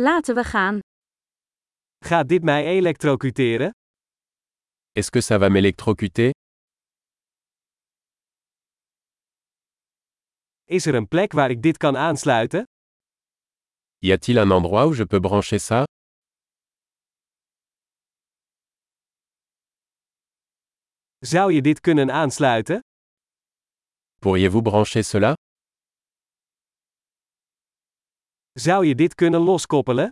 Laten we gaan. Gaat dit mij elektrocuteren? Est-ce que ça va m'électrocuter Is er een plek waar ik dit kan aansluiten? Y a-t-il un endroit où je peux brancher ça Zou je dit kunnen aansluiten? Pourriez-vous brancher cela Zou je dit kunnen loskoppelen?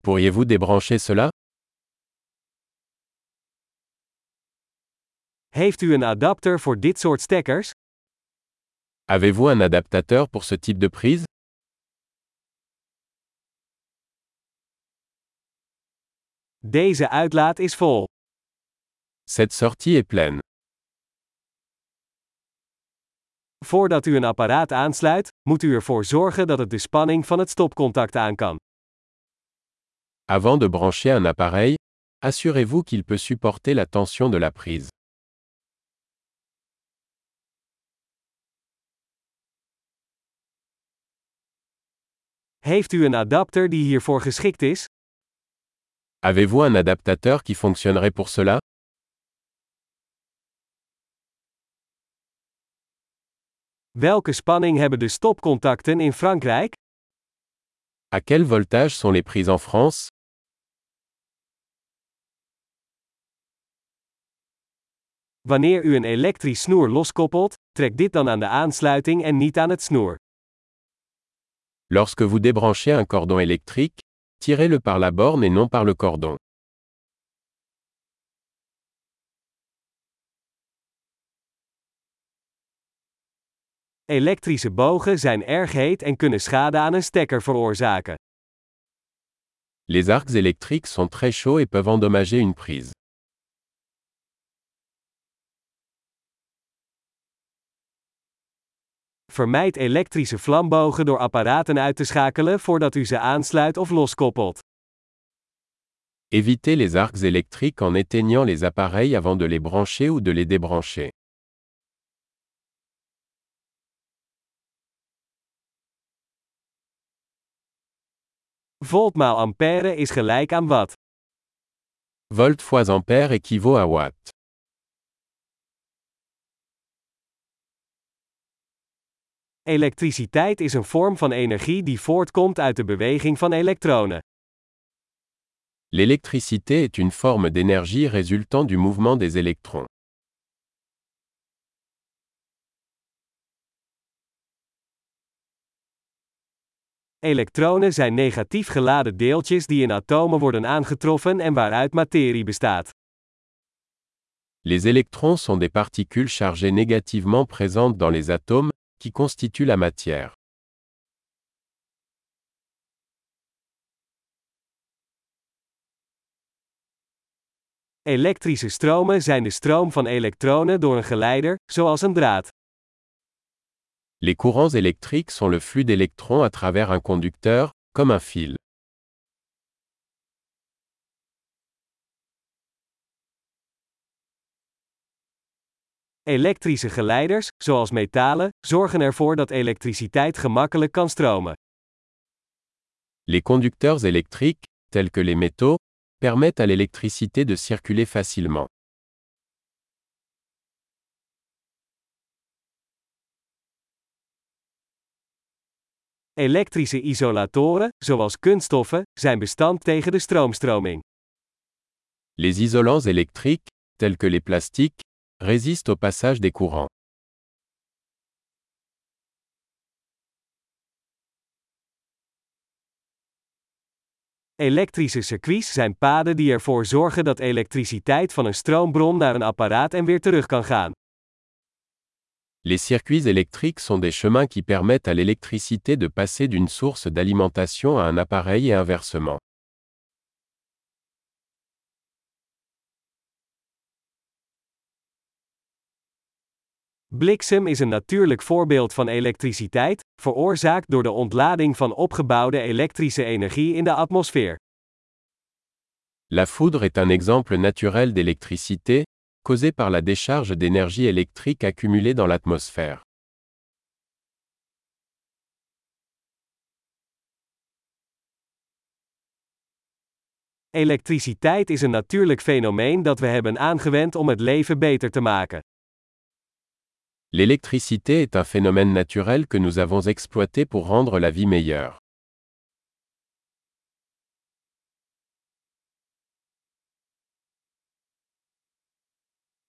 Pourriez-vous débrancher cela Heeft u een adapter voor dit soort stekkers? Avez-vous un adaptateur pour ce type de prise Deze uitlaat is vol. Cette sortie est pleine. Voordat u een apparaat aansluit, moet u ervoor zorgen dat het de spanning van het stopcontact aan kan. Avant de brancher un appareil, assurez-vous qu'il peut supporter la tension de la prise. Heeft u een adapter die hiervoor geschikt is? Avez-vous un adaptateur qui fonctionnerait pour cela Welke spanning hebben de stopcontacten in Frankrijk? À quel voltage sont les prises en France Wanneer u een elektrisch snoer loskoppelt, trek dit dan aan de aansluiting en niet aan het snoer. Lorsque vous débranchez un cordon électrique, tirez-le par la borne et non par le cordon. Elektrische bogen zijn erg heet en kunnen schade aan een stekker veroorzaken. Les arcs électriques sont très chauds et peuvent endommager une prise. Vermijd elektrische vlambogen door apparaten uit te schakelen voordat u ze aansluit of loskoppelt. Évitez les arcs électriques en éteignant les appareils avant de les brancher ou de les débrancher. Volt maal ampère is gelijk aan watt. Volt fois ampère équivaut à watt. Elektriciteit is een vorm van energie die voortkomt uit de beweging van elektronen. L'électricité est une forme d'énergie résultant du mouvement des électrons. Elektronen zijn negatief geladen deeltjes die in atomen worden aangetroffen en waaruit materie bestaat. Les électrons sont des particules chargées négativement présentes dans les atomes, qui constituent la matière. Elektrische stromen zijn de stroom van elektronen door een geleider, zoals een draad. Les courants électriques sont le flux d'électrons à travers un conducteur, comme un fil. Elektrische geleiders, zoals metalen, zorgen ervoor dat elektriciteit gemakkelijk kan stromen. Les conducteurs électriques, tels que les métaux, permettent à l'électricité de circuler facilement. Elektrische isolatoren, zoals kunststoffen, zijn bestand tegen de stroomstroming. Les isolants électriques, tels que les plastiques, résistent au passage des courants. Elektrische circuits zijn paden die ervoor zorgen dat elektriciteit van een stroombron naar een apparaat en weer terug kan gaan. Les circuits électriques sont des chemins qui permettent à l'électricité de passer d'une source d'alimentation à un appareil et inversement. Bliksem is een natuurlijk voorbeeld van elektriciteit, veroorzaakt door de ontlading van opgebouwde elektrische energie in de atmosfeer. La foudre est un exemple naturel d'électricité, causée par la décharge d'énergie électrique accumulée dans l'atmosphère. Elektriciteit is een natuurlijk fenomeen dat we hebben aangewend om het leven beter te maken. L'électricité est un phénomène naturel que nous avons exploité pour rendre la vie meilleure.